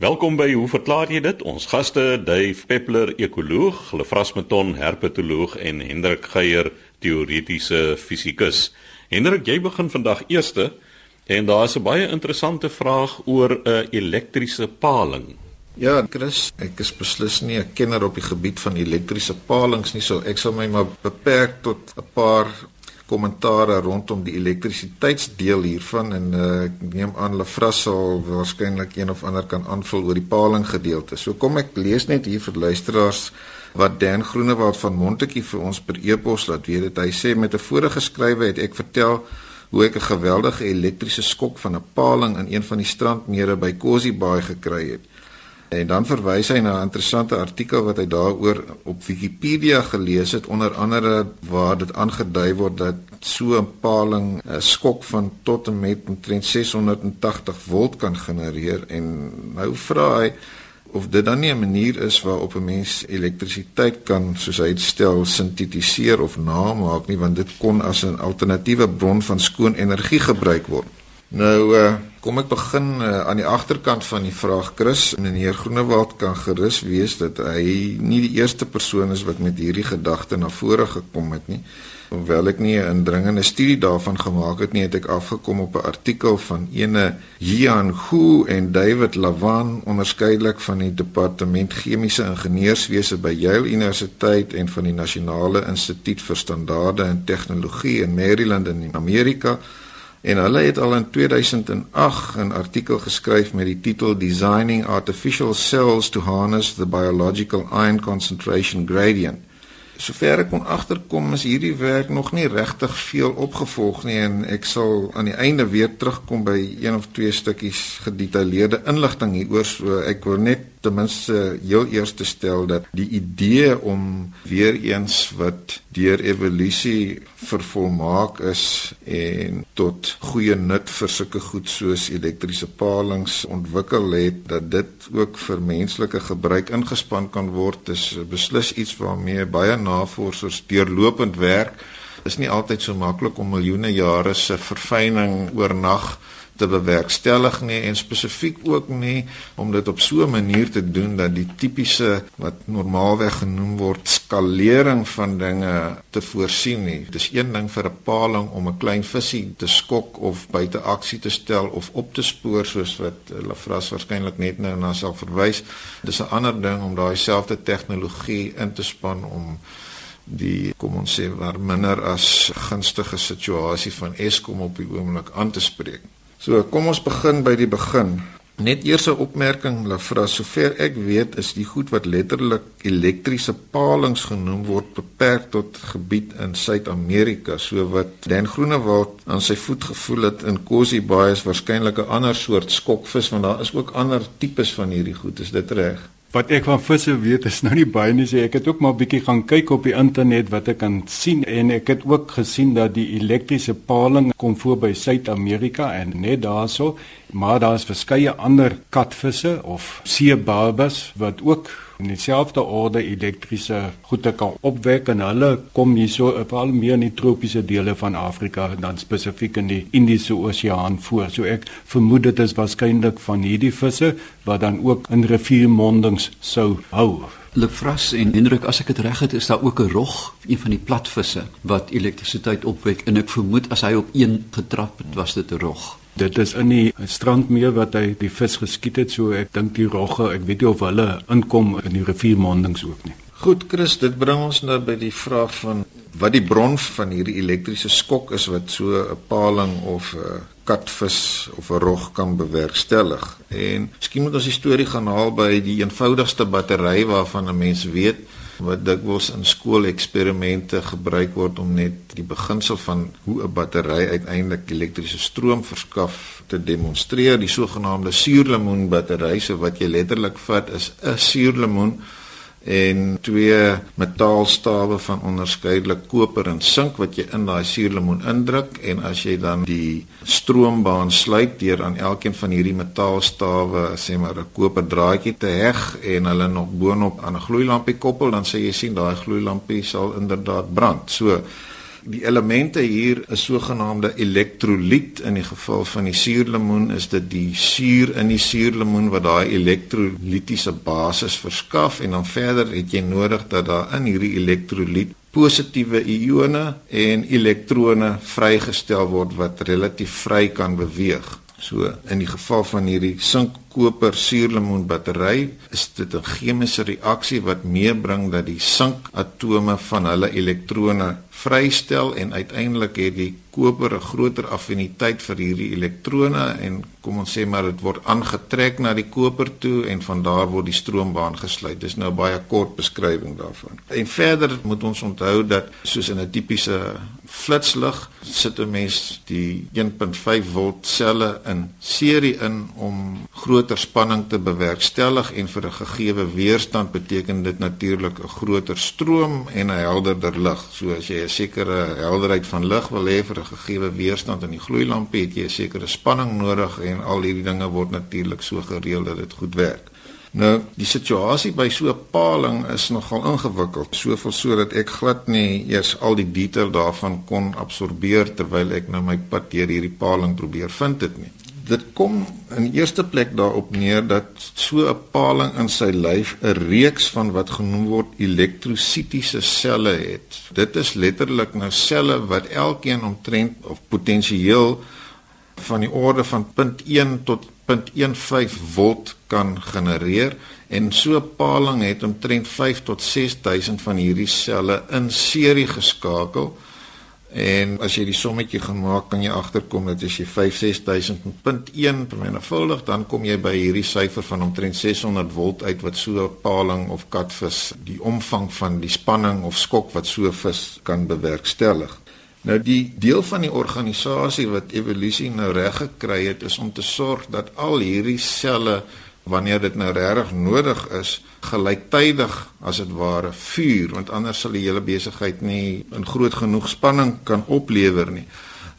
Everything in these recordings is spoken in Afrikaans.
Welkom by Hoe verklaar jy dit? Ons gaste, Dave Peppler, ekoloog, Lefras Meton, herpetoloog en Hendrik Geier, teoretiese fisikus. Hendrik, jy begin vandag eerste en daar is 'n baie interessante vraag oor 'n elektriese paling. Ja, Chris, ek is beslis nie 'n kenner op die gebied van elektriese palings nie, so ek sal my maar beperk tot 'n paar kommentare rondom die elektrisiteitsdeel hiervan en uh, ek neem aan Lefras sal waarskynlik een of ander kan aanvul oor die paling gedeelte. So kom ek lees net hier vir luisteraars wat Dan Groenewald van Montetjie vir ons per e-pos laat weet dit. Hy sê met 'n vorige skrywe het ek vertel hoe ek 'n geweldige elektriese skok van 'n paling in een van die strandmere by Cozy Bay gekry het. En dan verwys hy na 'n interessante artikel wat hy daaroor op Wikipedia gelees het onder andere waar dit aangedui word dat so 'n paling 'n skok van tot en met omtrent 680 volt kan genereer en nou vra hy of dit dan nie 'n manier is waarop 'n mens elektrisiteit kan soos hy dit stel sintetiseer of namaak nie want dit kon as 'n alternatiewe bron van skoon energie gebruik word. Nou uh, kom ek begin uh, aan die agterkant van die vraag Chris. Meneer Groenewald kan gerus wees dat hy nie die eerste persoon is wat met hierdie gedagte na vore gekom het nie. Hoewel ek nie 'n indringende studie daarvan gemaak het nie, het ek afgekom op 'n artikel van ene Jian Hu en David Lavan, onderskeidelik van die Departement Chemiese Ingenieurswese by Yale Universiteit en van die Nasionale Instituut vir Standaarde en Tegnologie in Maryland in Amerika. En hulle het al in 2008 'n artikel geskryf met die titel Designing Artificial Cells to Harness the Biological Iron Concentration Gradient. Sover ek kon agterkom is hierdie werk nog nie regtig veel opgevolg nie en ek sal aan die einde weer terugkom by een of twee stukkies gedetailleerde inligting hieroor so ek wil net ten minste heel eers te stel dat die idee om weer eens wat deur evolusie vervolmaak is en tot goeie nut vir sulke goed soos elektriese palings ontwikkel het dat dit ook vir menslike gebruik ingespan kan word is beslis iets waarmee baie navorsers deurlopend werk is nie altyd so maklik om miljoene jare se verfyning oornag te bewerkstellig nie en spesifiek ook nie om dit op so 'n manier te doen dat die tipiese wat normaalweg genoem word skalering van dinge te voorsien nie. Dis een ding vir 'n paling om 'n klein visie te skok of buite aksie te stel of op te spoor soos wat Lafras waarskynlik net nou na sal verwys. Dis 'n ander ding om daai selfde tegnologie in te span om die kom ons sê waar minder as gunstige situasie van Eskom op die oomblik aan te spreek. So, kom ons begin by die begin. Net eers 'n opmerking, Lafra, sover ek weet, is die goed wat letterlik elektriese palings genoem word beperk tot gebied in Suid-Amerika, so wat Dan Groenewald aan sy voet gevoel het in Cozy Bay is waarskynlik 'n ander soort skokvis, want daar is ook ander tipes van hierdie goed, is dit reg? Wat ek van visse weet is nou nie baie nie, ek het ook maar bietjie gaan kyk op die internet wat ek kan sien en ek het ook gesien dat die elektriese paling kom voor by Suid-Amerika en net daarso, maar daar's verskeie ander katvisse of seebarbas wat ook in dieselfde orde elektriese goede kan opwek en hulle kom hierso veral meer in die tropiese dele van Afrika en dan spesifiek in die Indiese Oseaan voor. So ek vermoed dit is waarskynlik van hierdie visse wat dan ook in riviermondings sou hou. Lefras en Hendrik, as ek dit reg het, is daar ook 'n rog, een van die platvisse wat elektrisiteit opwek en ek vermoed as hy op een getrap het, was dit 'n rog. Dit is in die strandmeer wat hy die vis geskiet het, so ek dink die rogge, ek weet nie of hulle inkom in die riviermondings ook nie. Goed Chris, dit bring ons nou by die vraag van wat die bron van hierdie elektriese skok is wat so 'n paling of 'n katvis of 'n rog kan bewerkstellig. En miskien moet ons die storie gaan haal by die eenvoudigste battery waarvan 'n mens weet wat dikwels in skooleksperimente gebruik word om net die beginsel van hoe 'n battery uiteindelik elektriese stroom verskaf te demonstreer, die sogenaamde suurlemoen battery, so wat jy letterlik vat is 'n suurlemoen en twee metaalstawe van onderskeidelik koper en sink wat jy in daai suurlemoen indruk en as jy dan die stroombaan sluit deur aan elkeen van hierdie metaalstawe sê maar 'n koper draadjie te heg en hulle nog boonop aan 'n gloeilampie koppel dan sê jy sien daai gloeilampie sal inderdaad brand. So Die elemente hier is sogenaamde elektrolyt in die geval van die suurlemoen is dit die suur in die suurlemoen wat daai elektrolytiese basis verskaf en dan verder het jy nodig dat daar in hierdie elektrolyt positiewe ione en elektrone vrygestel word wat relatief vry kan beweeg. So in die geval van hierdie sink koper suurlemoen battery is dit 'n chemiese reaksie wat meebring dat die sinkatome van hulle elektrone vrystel en uiteindelik het die koper 'n groter affiniteit vir hierdie elektrone en kom ons sê maar dit word aangetrek na die koper toe en van daar word die stroombaan gesluit. Dis nou baie kort beskrywing daarvan. En verder moet ons onthou dat soos in 'n tipiese flitslig sit 'n mens die 1.5 volt selle in serie in om groter spanning te bewerkstellig en vir 'n gegeewe weerstand beteken dit natuurlik 'n groter stroom en 'n helderder lig. So as jy 'n sekere helderheid van lig wil hê vir 'n gegeewe weerstand in die gloeilampie, het jy 'n sekere spanning nodig en al hierdie dinge word natuurlik so gereël dat dit goed werk. Nou, die situasie by so 'n paling is nogal ingewikkeld. Soveel sodat ek glad nie eers al die detail daarvan kon absorbeer terwyl ek nou my pad deur hierdie paling probeer vind dit nie dit kom in eerste plek daarop neer dat so 'n paling in sy lyf 'n reeks van wat genoem word elektrositiese selle het. Dit is letterlik nou selle wat elkeen omtrent of potensieel van die orde van 0.1 tot 0.15 volt kan genereer en so 'n paling het omtrent 5 tot 6000 van hierdie selle in serie geskakel En as jy die sommetjie gaan maak, kan jy agterkom dat as jy 56000.1 vermenigvuldig, dan kom jy by hierdie syfer van omtrent 600 volt uit wat so 'n paling of katvis die omvang van die spanning of skok wat so 'n vis kan bewerkstellig. Nou die deel van die organisasie wat evolusie nou reg gekry het is om te sorg dat al hierdie selle wanneer dit nou regtig nodig is gelyktydig as dit ware vuur want anders sal die hele besigheid nie in groot genoeg spanning kan oplewer nie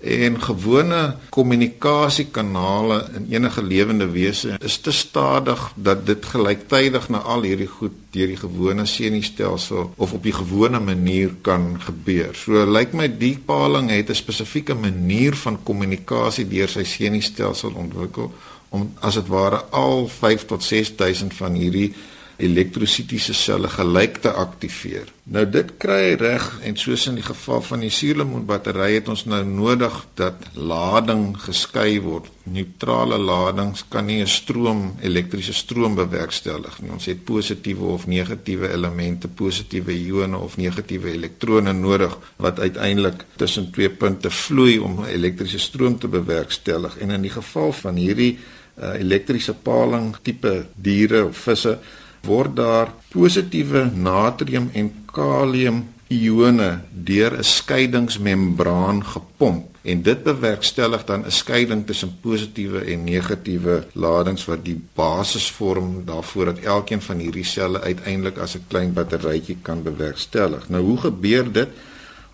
en gewone kommunikasiekanale in enige lewende wese is te stadig dat dit gelyktydig na al hierdie goed deur die gewone senuistelsel of op die gewone manier kan gebeur. So lyk my die paling het 'n spesifieke manier van kommunikasie deur sy senuistelsel ontwikkel om as dit ware al 5 tot 6000 van hierdie elektrositiese selle gelyk te aktiveer. Nou dit kry reg en soos in die geval van die suurlemoenbattery het ons nou nodig dat lading geskei word. Neutrale ladings kan nie 'n stroom, elektriese stroom bewerkstellig nie. Ons het positiewe of negatiewe elemente, positiewe ione of negatiewe elektrone nodig wat uiteindelik tussen twee punte vloei om elektriese stroom te bewerkstellig. En in die geval van hierdie uh, elektriese paling tipe diere of visse word daar positiewe natrium en kalium ione deur 'n skeidingsmembraan gepomp en dit bewerkstellig dan 'n skeiding tussen positiewe en negatiewe ladings wat die basis vorm daarvoor dat elkeen van hierdie selle uiteindelik as 'n klein batterytjie kan bewerkstellig. Nou hoe gebeur dit?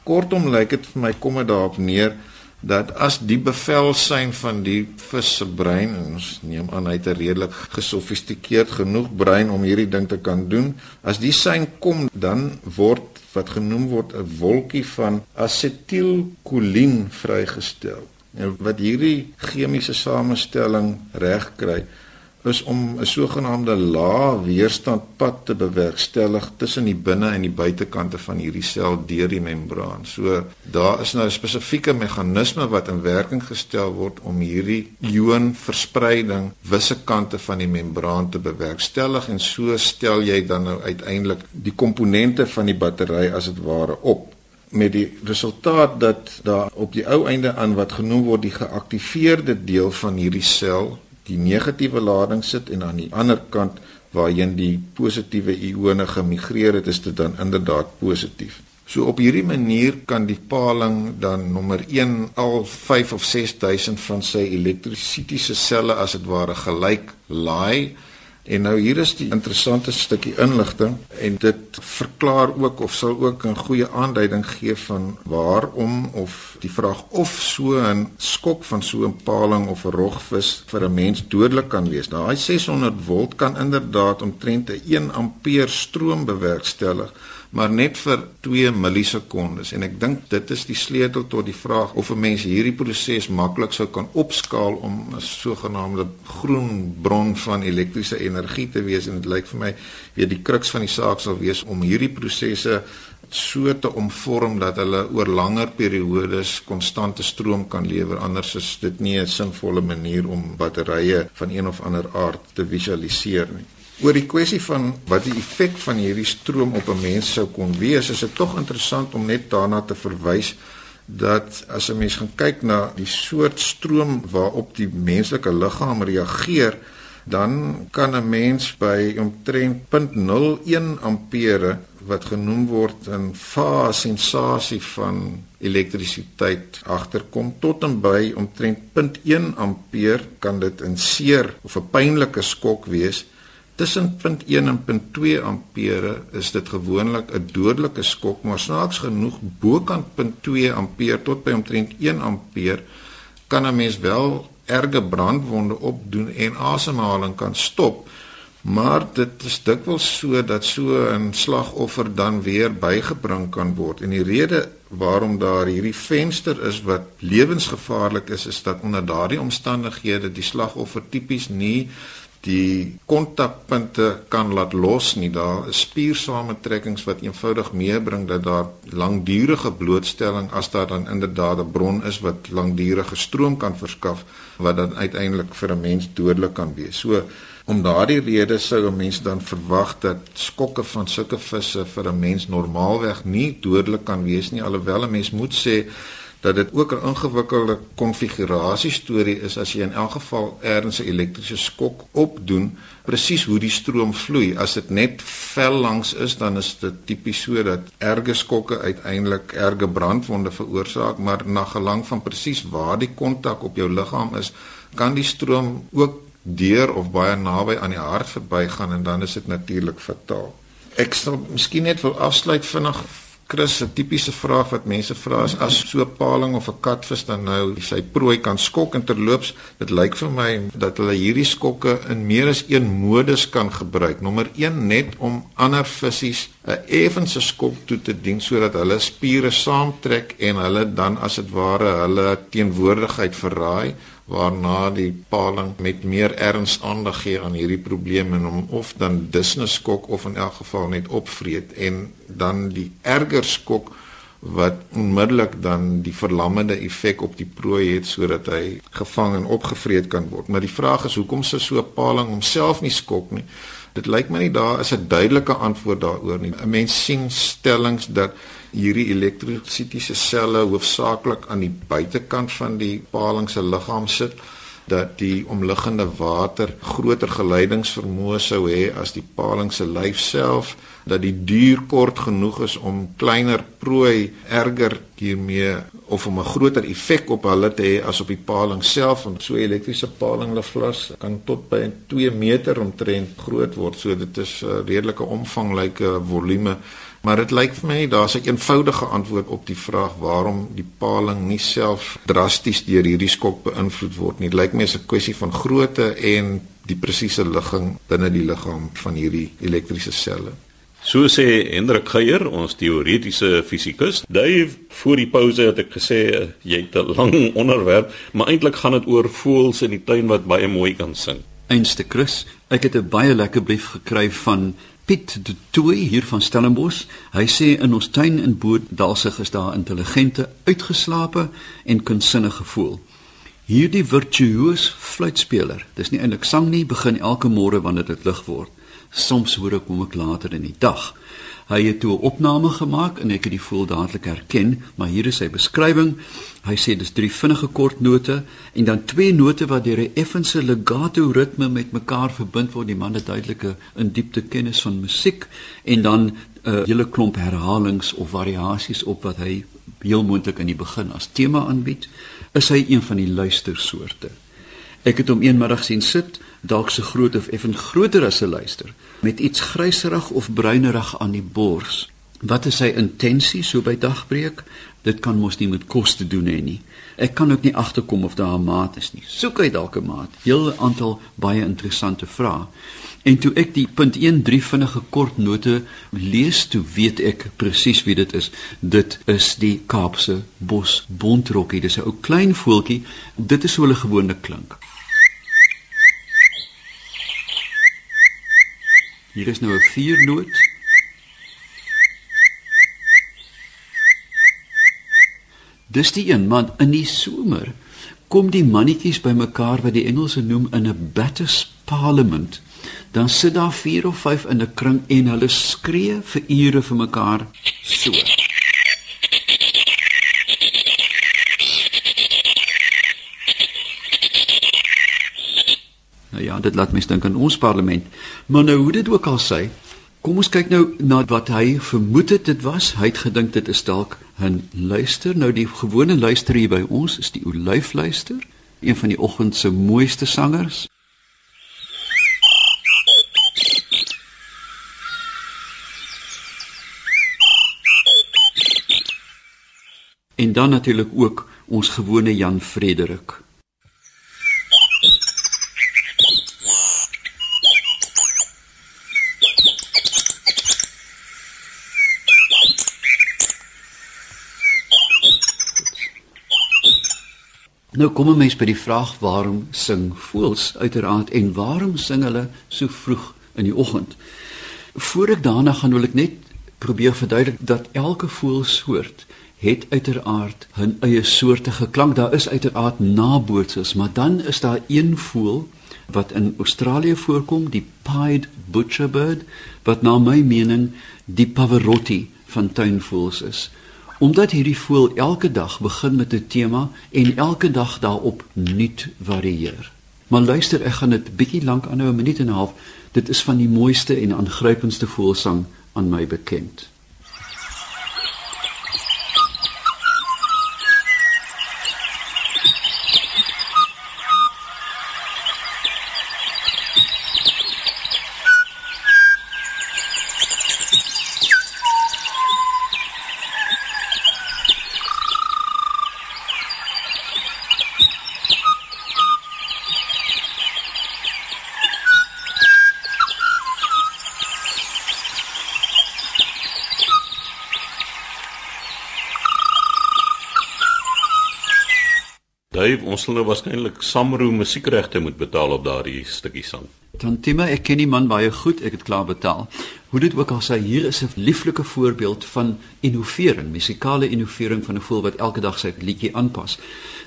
Kortom lyk dit vir my kom dit daarop neer dat as die bevelsyn van die vis se brein ons neem aan hy het 'n redelik gesofistikeerd genoeg brein om hierdie ding te kan doen as die sein kom dan word wat genoem word 'n wolkie van asetielkolien vrygestel. En wat hierdie chemiese samestelling reg kry is om 'n sogenaamde lae weerstandpad te bewerkstellig tussen die binne en die buitekante van hierdie sel deur die membraan. So daar is nou 'n spesifieke meganisme wat in werking gestel word om hierdie ionverspreiding wisse kante van die membraan te bewerkstellig en so stel jy dan nou uiteindelik die komponente van die battery as dit ware op met die resultaat dat daar op die ou einde aan wat genoem word die geaktiveerde deel van hierdie sel die negatiewe lading sit en aan die ander kant waarheen die positiewe ione gemigreer het, is dit dan inderdaad positief. So op hierdie manier kan die paling dan nommer 1 al 5 of 6000 van sy elektrisitiese selle as dit ware gelyk laai En nou hier is die interessante stukkie inligting en dit verklaar ook of sal ook 'n goeie aanduiding gee van waarom of die vraag of so 'n skok van so 'n paling of 'n rogvis vir 'n mens dodelik kan wees. Daai 600 volt kan inderdaad omtrent 'n 1 ampere stroom bewerkstellig maar net vir 2 millisekondes. En ek dink dit is die sleutel tot die vraag of 'n mens hierdie proses maklik sou kan opskaal om 'n sogenaamde groen bron van elektriese energie te wees. En dit lyk vir my weet die kruks van die saak sal wees om hierdie prosesse so te omvorm dat hulle oor langer periodes konstante stroom kan lewer. Anders is dit nie 'n sinvolle manier om batterye van een of ander aard te visualiseer nie. Oor die kwessie van wat die effek van hierdie stroom op 'n mens sou kon wees, is dit tog interessant om net daarna te verwys dat as 'n mens gaan kyk na die soort stroom waarop die menslike liggaam reageer, dan kan 'n mens by omtrent 0.01 ampere wat genoem word 'n fase sensasie van elektrisiteit agterkom tot en by omtrent 0.1 ampere kan dit 'n seer of 'n pynlike skok wees. Tussen 0.1 en 0.2 ampere is dit gewoonlik 'n dodelike skok, maar snaaks genoeg bokant 0.2 ampere tot by omtrent 1 ampere kan 'n mens wel erge brandwonde opdoen en asemhaling kan stop. Maar dit is dikwels so dat so 'n slagoffer dan weer bygebring kan word. En die rede waarom daar hierdie venster is wat lewensgevaarlik is, is dat onder daardie omstandighede die slagoffer tipies nie die kontakpunte kan laat los nie. Daar is spiersamentrekkings wat eenvoudig meebring dat daar langdurige blootstelling as daar dan inderdaad 'n bron is wat langdurige stroom kan verskaf wat dan uiteindelik vir 'n mens dodelik kan wees. So Om daardie rede sou 'n mens dan verwag dat skokke van sulke visse vir 'n mens normaalweg nie dodelik kan wees nie alhoewel 'n mens moet sê dat dit ook 'n ingewikkelde konfigurasie storie is as jy in elk geval ergens 'n elektriese skok opdoen presies hoe die stroom vloei as dit net vel langs is dan is dit tipies so dat erge skokke uiteindelik erge brandwonde veroorsaak maar na gelang van presies waar die kontak op jou liggaam is kan die stroom ook deur of baie naby aan die hart verbygaan en dan is dit natuurlik fataal. Ek sal miskien net wil afsluit vinnig Chris 'n tipiese vraag wat mense vra is as so 'n paling of 'n katvis dan nou sy prooi kan skok en terloops dit lyk vir my dat hulle hierdie skokke in meer as een modus kan gebruik. Nommer 1 net om ander visse 'n effense skok toe te dien sodat hulle spiere saamtrek en hulle dan as dit ware hulle teenwoordigheid verraai waarna die paling met meer erns aandag gee aan hierdie probleem en hom of dan dusnus skok of in elk geval net opvreet en dan die erger skok wat onmiddellik dan die verlammende effek op die prooi het sodat hy gevang en opgevreet kan word. Maar die vraag is hoekom sou so 'n paling homself nie skok nie? Dit lyk my nie daar is 'n duidelike antwoord daaroor nie. 'n Mens sien stellings dat hierdie elektrositiese selle hoofsaaklik aan die buitekant van die paling se liggaam sit dat die omliggende water groter geleidingsvermoë sou hê as die paling se lyf self dat die duur kort genoeg is om kleiner prooi erger hiermee of om 'n groter effek op hulle te hê as op die paling self want so elektriese paling hulle vlas kan tot by 2 meter omtrent groot word. So dit is 'n redelike omvangryke volume Maar dit lyk vir my daar's 'n eenvoudige antwoord op die vraag waarom die paling nie self drasties deur hierdie skok beïnvloed word nie. Dit lyk my is 'n kwessie van grootte en die presiese ligging binne die liggaam van hierdie elektriese selle. So sê Hendrik Geier, ons teoretiese fisikus. Dave, voor die pouse het ek gesê jy het 'n lang onderwerp, maar eintlik gaan dit oor voëls in die tuin wat baie mooi kan sing. Einste Chris, ek het 'n baie lekker brief gekry van Piet de Tooi hier van Stellenbosch. Hy sê in ons tuin in Boedalsig is daar intelligente, uitgeslape en kunsinnige voël. Hierdie virtuoos fluitspeler, dis nie eintlik sang nie, begin elke môre wanneer dit lig word. Soms hoor ek hom ook later in die dag. Hy het toe 'n opname gemaak en ek het die voel dadelik herken, maar hier is sy beskrywing. Hy sê dis drie vinnige kort note en dan twee note wat deur 'n effense legato ritme met mekaar verbind word. Die man het duidelike in diepte kennis van musiek en dan 'n uh, hele klomp herhalings of variasies op wat hy heel moontlik in die begin as tema aanbied. Is hy een van die luistersoorte? Ek het hom eenmiddag sien sit, dalk so groot of effen groter as 'n luister, met iets gryserig of bruinerig aan die bors. Wat is sy intensie so by dagbreek? Dit kan mos nie met kos te doen hê nie. Ek kan ook nie agterkom of daar 'n maat is nie. Soek uit dalk 'n maat. Heel aantal baie interessante vrae. En toe ek die punt 13 vinnige kort note lees, toe weet ek presies wie dit is. Dit is die Kaapse bos bontrokkie. Dis 'n ou klein voeltjie. Dit is hoe hulle gewoonlik klink. Hier is nou 'n viernoot. Dis die een, man, in die somer kom die mannetjies bymekaar wat die Engelse noem in 'n Baptist parliament. Dan sit daar 4 of 5 in 'n kring en hulle skree vir ure vir mekaar so. Nou ja, dit laat mens dink aan ons parlement. Maar nou hoe dit ook al sê, kom ons kyk nou na wat hy vermoed het dit was. Hy het gedink dit is dalk 'n luister. Nou die gewone luister hier by ons is die olyfluister, een van die oggend se mooiste sangers. En dan natuurlik ook ons gewone Jan Frederik. Nou kom 'n mens by die vraag waarom sing voëls uiteraard en waarom sing hulle so vroeg in die oggend? Voor ek daarna gaan wil ek net probeer verduidelik dat elke voëlsoort het uiteraard 'n eie soortige klank. Daar is uiteraard nabootsers, maar dan is daar een voël wat in Australië voorkom, die pied butcherbird, wat na my mening die Pavarotti van tuinvoëls is omdat hierdie voël elke dag begin met 'n tema en elke dag daarop nuut varieer. Maar luister, ek gaan dit bietjie lank aanhou, 'n minuut en 'n half. Dit is van die mooiste en aangrypendste voëlsang aan my bekend. Dave, ons sal nou waarskynlik Samro musiekregte moet betaal op daardie stukkie sang. Tantima, ek ken die man baie goed, ek het klaar betaal. Hoe dit ook al sê, hier is 'n lieflike voorbeeld van innovering, musikale innovering van 'n voël wat elke dag sy liedjie aanpas.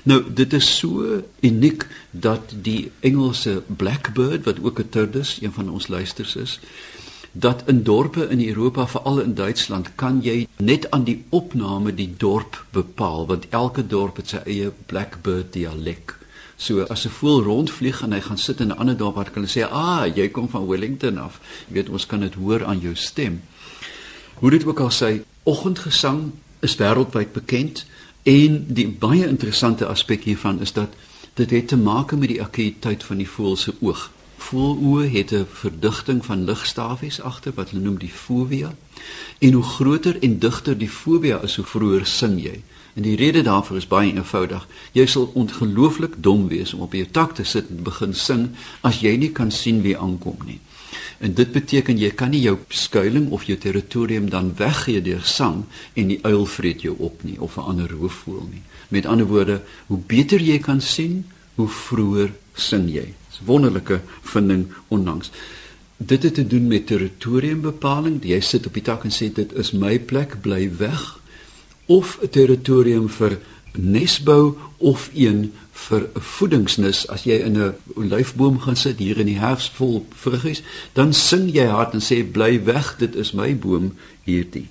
Nou, dit is so uniek dat die Engelse blackbird wat ook 'n turdus, een van ons luisters is, dat in dorpe in Europa, veral in Duitsland, kan jy net aan die opname die dorp bepaal want elke dorp het sy eie blackbird dialek. So as 'n voël rondvlieg en hy gaan sit in 'n ander dorp, kan hulle sê, "Ah, jy kom van Wellington af." Jy weet, ons kan dit hoor aan jou stem. Hoe dit ook al sê, oggendgesang is wêreldwyd bekend en die baie interessante aspek hiervan is dat dit het te maak met die akkuïteit van die voël se oog voeloë het 'n verdigting van ligstafies agter wat hulle noem die fovea. En hoe groter en digter die fovea is, hoe vroeër sing jy. En die rede daarvoor is baie eenvoudig. Jy sal ongelooflik dom wees om op jou tak te sit en begin sing as jy nie kan sien wie aankom nie. En dit beteken jy kan nie jou skuilings of jou territorium dan weggee deur sang en die uil vreet jou op nie of 'n ander roofvoël nie. Met ander woorde, hoe beter jy kan sien, hoe vroeër sing jy wonderlike vinding onlangs. Dit het te doen met territoriumbepaling. Jy sit op die tak en sê dit is my plek, bly weg. Of 'n territorium vir nesbou of een vir 'n voedingsnis. As jy in 'n olyfboom gaan sit hier in die herfs vol vruggies, dan sing jy hard en sê bly weg, dit is my boom hierdie.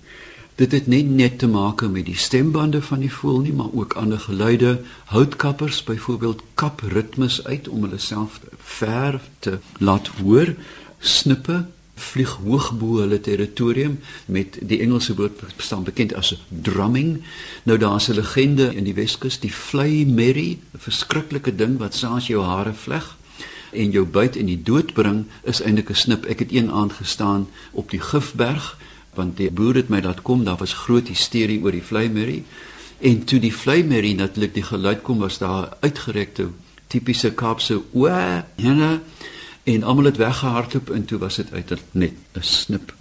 Dit het nie net te maak met die stembande van die voël nie, maar ook ander geluide. Houtkappers byvoorbeeld kap ritmes uit om hulle self ver te laat hoor. Snippe vlieg hoog bo hulle territorium met die Engelse woord bestaan bekend as drumming. Nou daar's 'n legende in die Weskus, die fly merry, 'n verskriklike ding wat saans jou hare vleg en jou byt en die dood bring, is eintlik 'n snip. Ek het een aand gestaan op die Gifberg want die boer het my laat kom daar was groot hysterie oor die vleimerie En toe die vleimerrie natuurlik die geluid kom was daar uitgerekte tipiese Kaapse o, ja, en almal het weggehardloop en toe was dit uit net 'n snip.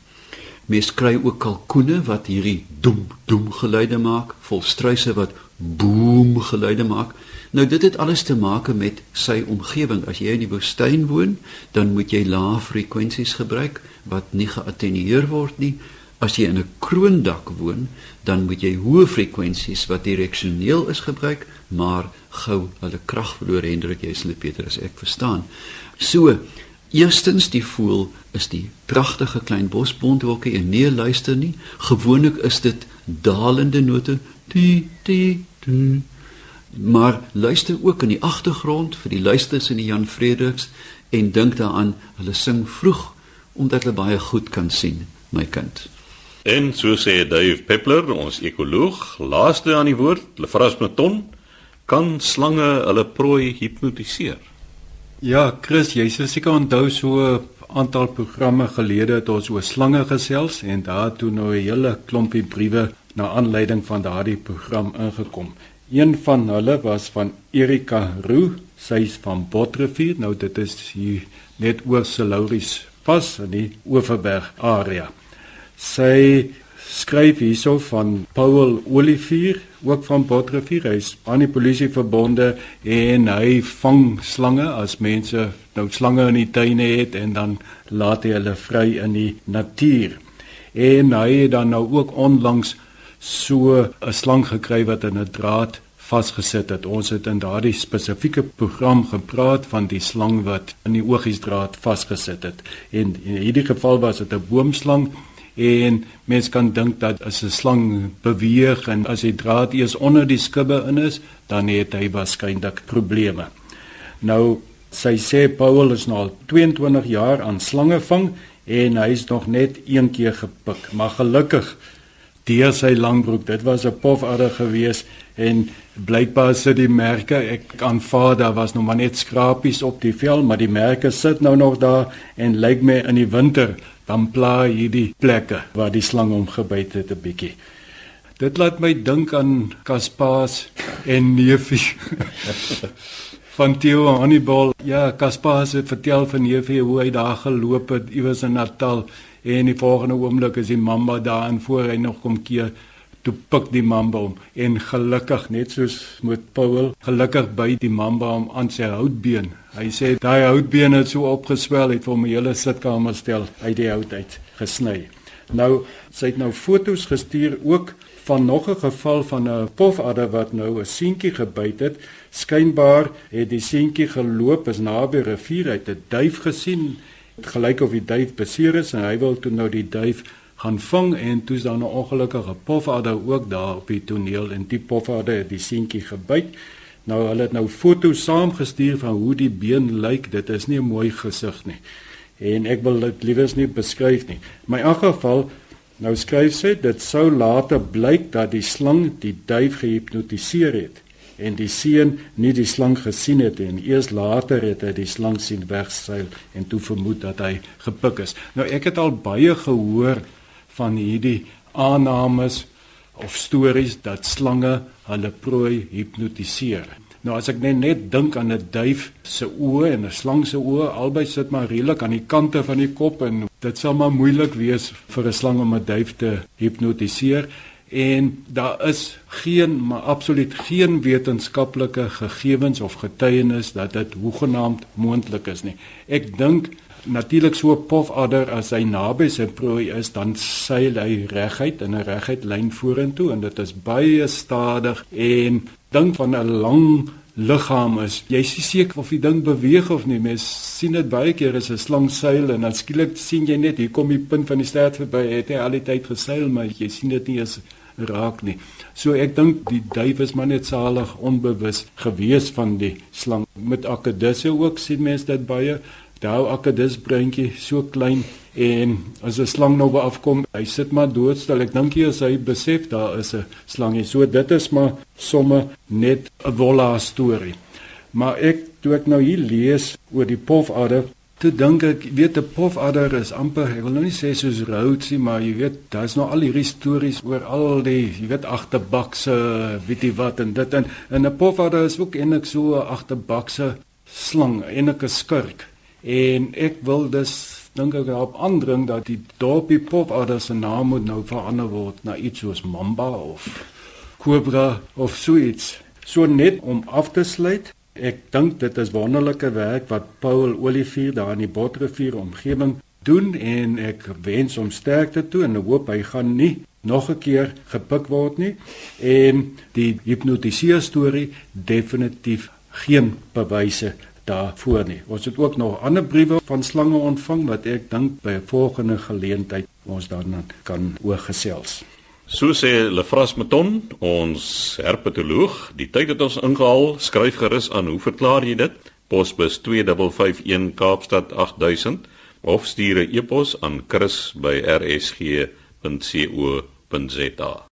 Mens kry ook kalkoene wat hierdie doem doem geluide maak, volstruise wat boom geluide maak. Nou dit het alles te maak met sy omgewing. As jy in die woestyn woon, dan moet jy lae frekwensies gebruik wat nie geattenueer word nie. As jy in 'n kroondak woon, dan moet jy hoë frekwensies wat direksioneel is gebruik, maar gou hulle krag verloor Hendrik, jy sal dit beter as ek verstaan. So, eerstens die voel is die pragtige klein bosbondwolke en nee luister nie. Gewoonlik is dit dalende note. Ti ti ti maar luister ook in die agtergrond vir die luisters in die Jan Frederiks en dink daaraan hulle sing vroeg omdat hulle baie goed kan sien my kind en so sê Dave Peppler ons ekoloog laaste aan die woord Lefras Maton kan slange hulle prooi hipnotiseer ja Chris jy sê seker onthou so 'n aantal programme gelede het ons oor slange gesels en daar toe nou 'n hele klompie briewe na aanleiding van daardie program ingekom Een van hulle was van Erika Roo, sy's van Botrivier. Nou dit is hier net oor Selauris pas in die Oeverberg area. Sy skryf hierso van Paul Olivier, ook van Botrivier. Hy's aan die polisie verbonde en hy vang slange as mense nou slange in die tuine het en dan laat hy hulle vry in die natuur. En hy het dan nou ook onlangs so 'n slang gekry wat in 'n draad vasgesit het. Ons het in daardie spesifieke program gepraat van die slang wat in die oogiesdraad vasgesit het. En in hierdie geval was dit 'n boomslang en mens kan dink dat as 'n slang beweeg en as die draad eers onder die skubbe in is, dan het hy waarskynlik probleme. Nou sy sê Paul is nou al 22 jaar aan slange vang en hy's nog net een keer gepik, maar gelukkig deur sy langbroek. Dit was 'n pofadder gewees en blykbaar sit die merke. Ek aanvaar daar was nog maar net skrapies op die vel, maar die merke sit nou nog daar en lyk my in die winter dan pla hierdie plekke waar die slang hom gebyt het 'n bietjie. Dit laat my dink aan Kaspaas en Neefie. van Theo Hannibal. Ja, Kaspaas het vertel van Neefie hoe hy daar geloop het iewers in Natal en die volgende oomblik is die mamba daar en voor hy nog kom keer toe pik die mamba hom en gelukkig net soos met Paul gelukkig by die mamba hom aan sy houtbeen. Hy sê daai houtbeen het so opgeswel het vir hom 'n hele sitkamer stel uit die hout uit gesny. Nou sy het nou fotos gestuur ook van nog 'n geval van 'n pofadder wat nou 'n seentjie gebyt het. Skynbaar het die seentjie geloop is naby 'n rivier uit 'n duif gesien gelyk of die duif beseer is en hy wil toe nou die duif gaan vang en toe's daar 'n ongelukkige pofadder ook daar op die toneel en die pofadder het die seentjie gebyt. Nou hulle het nou foto's saamgestuur van hoe die been lyk. Dit is nie 'n mooi gesig nie. En ek wil dit liewers nie beskryf nie. My aangeval nou skryf sy dit sou later blyk dat die slang die duif gehipnotiseer het en die seun nie die slang gesien het en eers later het hy die slang sien wegseil en toe vermoed dat hy gepik is. Nou ek het al baie gehoor van hierdie aannames of stories dat slange hulle prooi hipnotiseer. Nou as ek net net dink aan 'n duif se oë en 'n slang se oë, albei sit maar redelik aan die kante van die kop en dit sal maar moeilik wees vir 'n slang om 'n duif te hipnotiseer en daar is geen maar absoluut geen wetenskaplike gegevens of getuienis dat dit hoegenaamd moontlik is nie. Ek dink natuurlik so 'n pofadder as hy naby sy prooi is, dan seil hy reguit in 'n reguit lyn vorentoe en dit is baie stadig en dink van 'n lang liggaam is. Jy sien seker of die ding beweeg of nie. Mens sien dit baie keer as 'n slang seil en dan skielik sien jy net hier kom die punt van die stert verby. Het hy al die tyd geseil, maar jy sien dit nie as raak nie. So ek dink die duif is maar net salig onbewus gewees van die slang. Met akedisse ook sien mense dit baie. Daai akedis breintjie so klein en as 'n slang nou by afkom, hy sit maar doodstil. Ek dink hy sy besef daar is 'n slangie. So dit is maar somme net 'n volla storie. Maar ek toe ek nou hier lees oor die pofadder, Toe dink ek, weet 'n pofadder is amper, ek wil nou nie sê soos routsie, maar jy weet, daar's nog al hierdie stories oor al die, jy weet, agterbakse, weet jy wat en dit en 'n pofadder is ook eintlik so 'n agterbakse slang, eintlik 'n skurk. En ek wil dus dink ek op aandring dat die dorpie pofadder se naam moet nou verander word na iets soos Mamba of Cobra of so iets. So net om af te sluit, ek dink dit is wonderlike werk wat Paul Olivier daar in die Botrivier omgewing doen en ek wens hom sterkte toe en hoop hy gaan nie nog 'n keer gepik word nie en die hipnotiseer storie definitief geen bewyse daarvoor nie. Ons het ook nog ander briewe van slange ontvang wat ek dink by 'n volgende geleentheid ons dan kan oorgesels. So sê Lefras Meton, ons herpetoloog, die tyd het ons ingehaal. Skryf gerus aan. Hoe verklaar jy dit? Posbus 2551 Kaapstad 8000 of stuur 'n e-pos aan chris@rsg.co.za.